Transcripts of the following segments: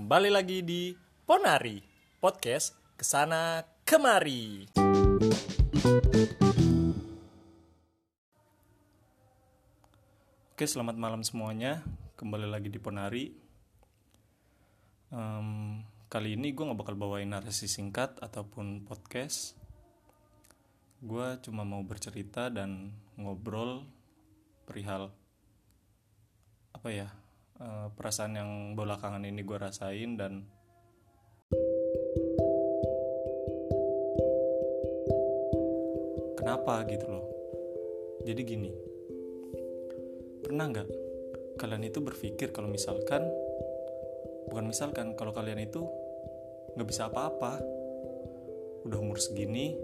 Kembali lagi di Ponari Podcast Ke sana Kemari. Oke selamat malam semuanya. Kembali lagi di Ponari. Em, Kali ini gue gak bakal bawain narasi singkat ataupun podcast. Gue cuma mau bercerita dan ngobrol perihal apa ya eh, perasaan yang belakangan ini gue rasain dan kenapa gitu loh? Jadi gini pernah nggak kalian itu berpikir kalau misalkan bukan misalkan kalau kalian itu nggak bisa apa-apa udah umur segini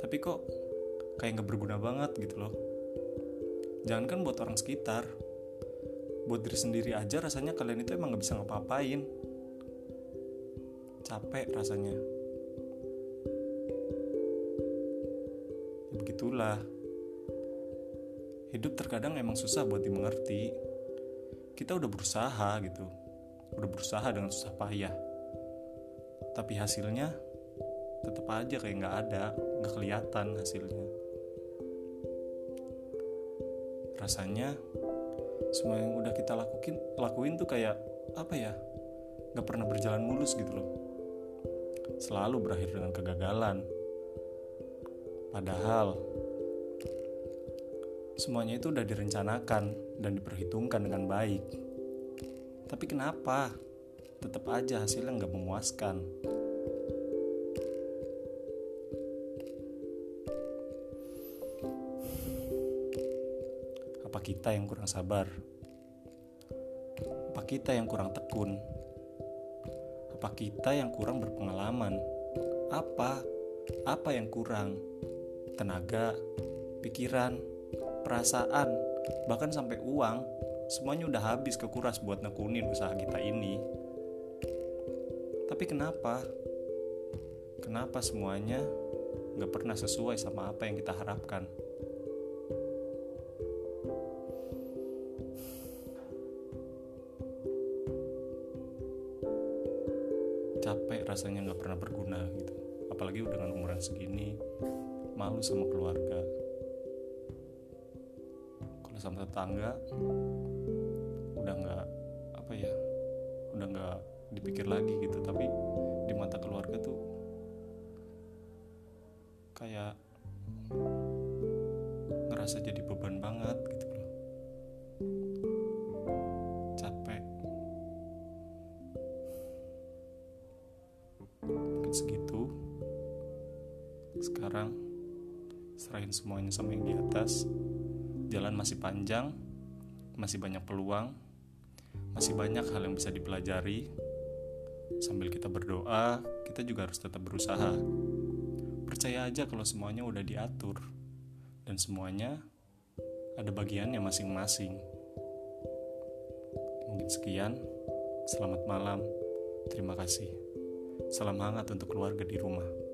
tapi kok kayak nggak berguna banget gitu loh? Jangankan buat orang sekitar buat diri sendiri aja rasanya kalian itu emang nggak bisa ngapa-ngapain capek rasanya. Ya begitulah. Hidup terkadang emang susah buat dimengerti. Kita udah berusaha gitu. Udah berusaha dengan susah payah. Tapi hasilnya tetap aja kayak nggak ada nggak kelihatan hasilnya. Rasanya semua yang udah kita lakuin lakuin tuh kayak apa ya nggak pernah berjalan mulus gitu loh. Selalu berakhir dengan kegagalan. Padahal semuanya itu udah direncanakan dan diperhitungkan dengan baik. Tapi kenapa? Tetap aja hasilnya nggak memuaskan apa kita yang kurang sabar. Apa kita yang kurang tekun. Apa kita yang kurang berpengalaman. Apa? Apa yang kurang? Tenaga pikiran perasaan bahkan sampai uang. Semuanya udah habis kekuras buat nekunin usaha kita ini. Tapi kenapa? Kenapa semuanya nggak pernah sesuai sama apa yang kita harapkan capek rasanya nggak pernah berguna gitu. Apalagi dengan umuran segini malu sama keluarga. Kalau sama tetangga udah nggak apa ya udah nggak dipikir lagi gitu. Tapi di mata keluarga tuh kayak ngerasa jadi beban banget gitu segitu sekarang serahin semuanya sama yang di atas. Jalan masih panjang masih banyak peluang masih banyak hal yang bisa dipelajari. Sambil kita berdoa kita juga harus tetap berusaha. Percaya aja kalau semuanya udah diatur dan semuanya ada bagiannya masing-masing. Mungkin sekian selamat malam terima kasih Salam hangat untuk keluarga di rumah.